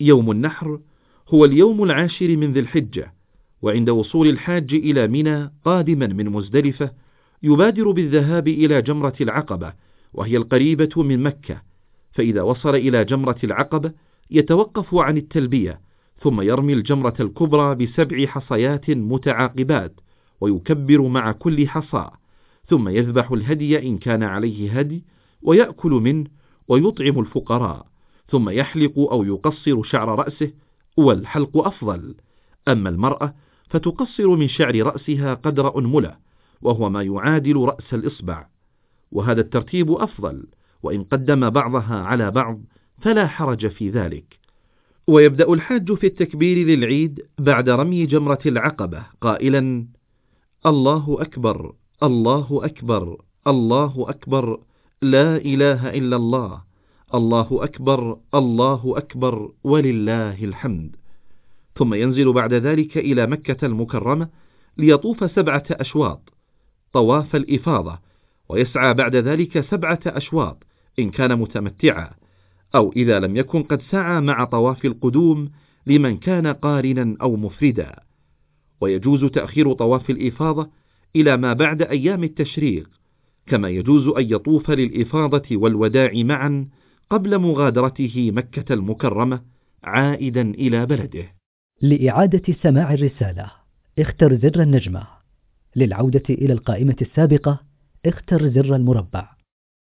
يوم النحر هو اليوم العاشر من ذي الحجة وعند وصول الحاج إلى منى قادما من مزدلفة يبادر بالذهاب إلى جمرة العقبة وهي القريبة من مكة فإذا وصل إلى جمرة العقبة يتوقف عن التلبية ثم يرمي الجمرة الكبرى بسبع حصيات متعاقبات ويكبر مع كل حصى ثم يذبح الهدي إن كان عليه هدي ويأكل منه ويطعم الفقراء. ثم يحلق أو يقصر شعر رأسه والحلق أفضل. أما المرأة فتقصر من شعر رأسها قدر أنملة وهو ما يعادل رأس الإصبع. وهذا الترتيب أفضل وإن قدم بعضها على بعض فلا حرج في ذلك. ويبدأ الحاج في التكبير للعيد بعد رمي جمرة العقبة قائلا الله أكبر الله أكبر الله أكبر لا إله إلا الله الله أكبر الله أكبر ولله الحمد. ثم ينزل بعد ذلك إلى مكة المكرمة ليطوف سبعة أشواط طواف الإفاضة ويسعى بعد ذلك سبعة أشواط إن كان متمتعا أو إذا لم يكن قد سعى مع طواف القدوم لمن كان قارنا أو مفردا. ويجوز تأخير طواف الإفاضة إلى ما بعد أيام التشريق كما يجوز أن يطوف للإفاضة والوداع معا قبل مغادرته مكة المكرمة عائدا إلى بلده. لإعادة سماع الرسالة اختر زر النجمة. للعودة إلى القائمة السابقة اختر زر المربع.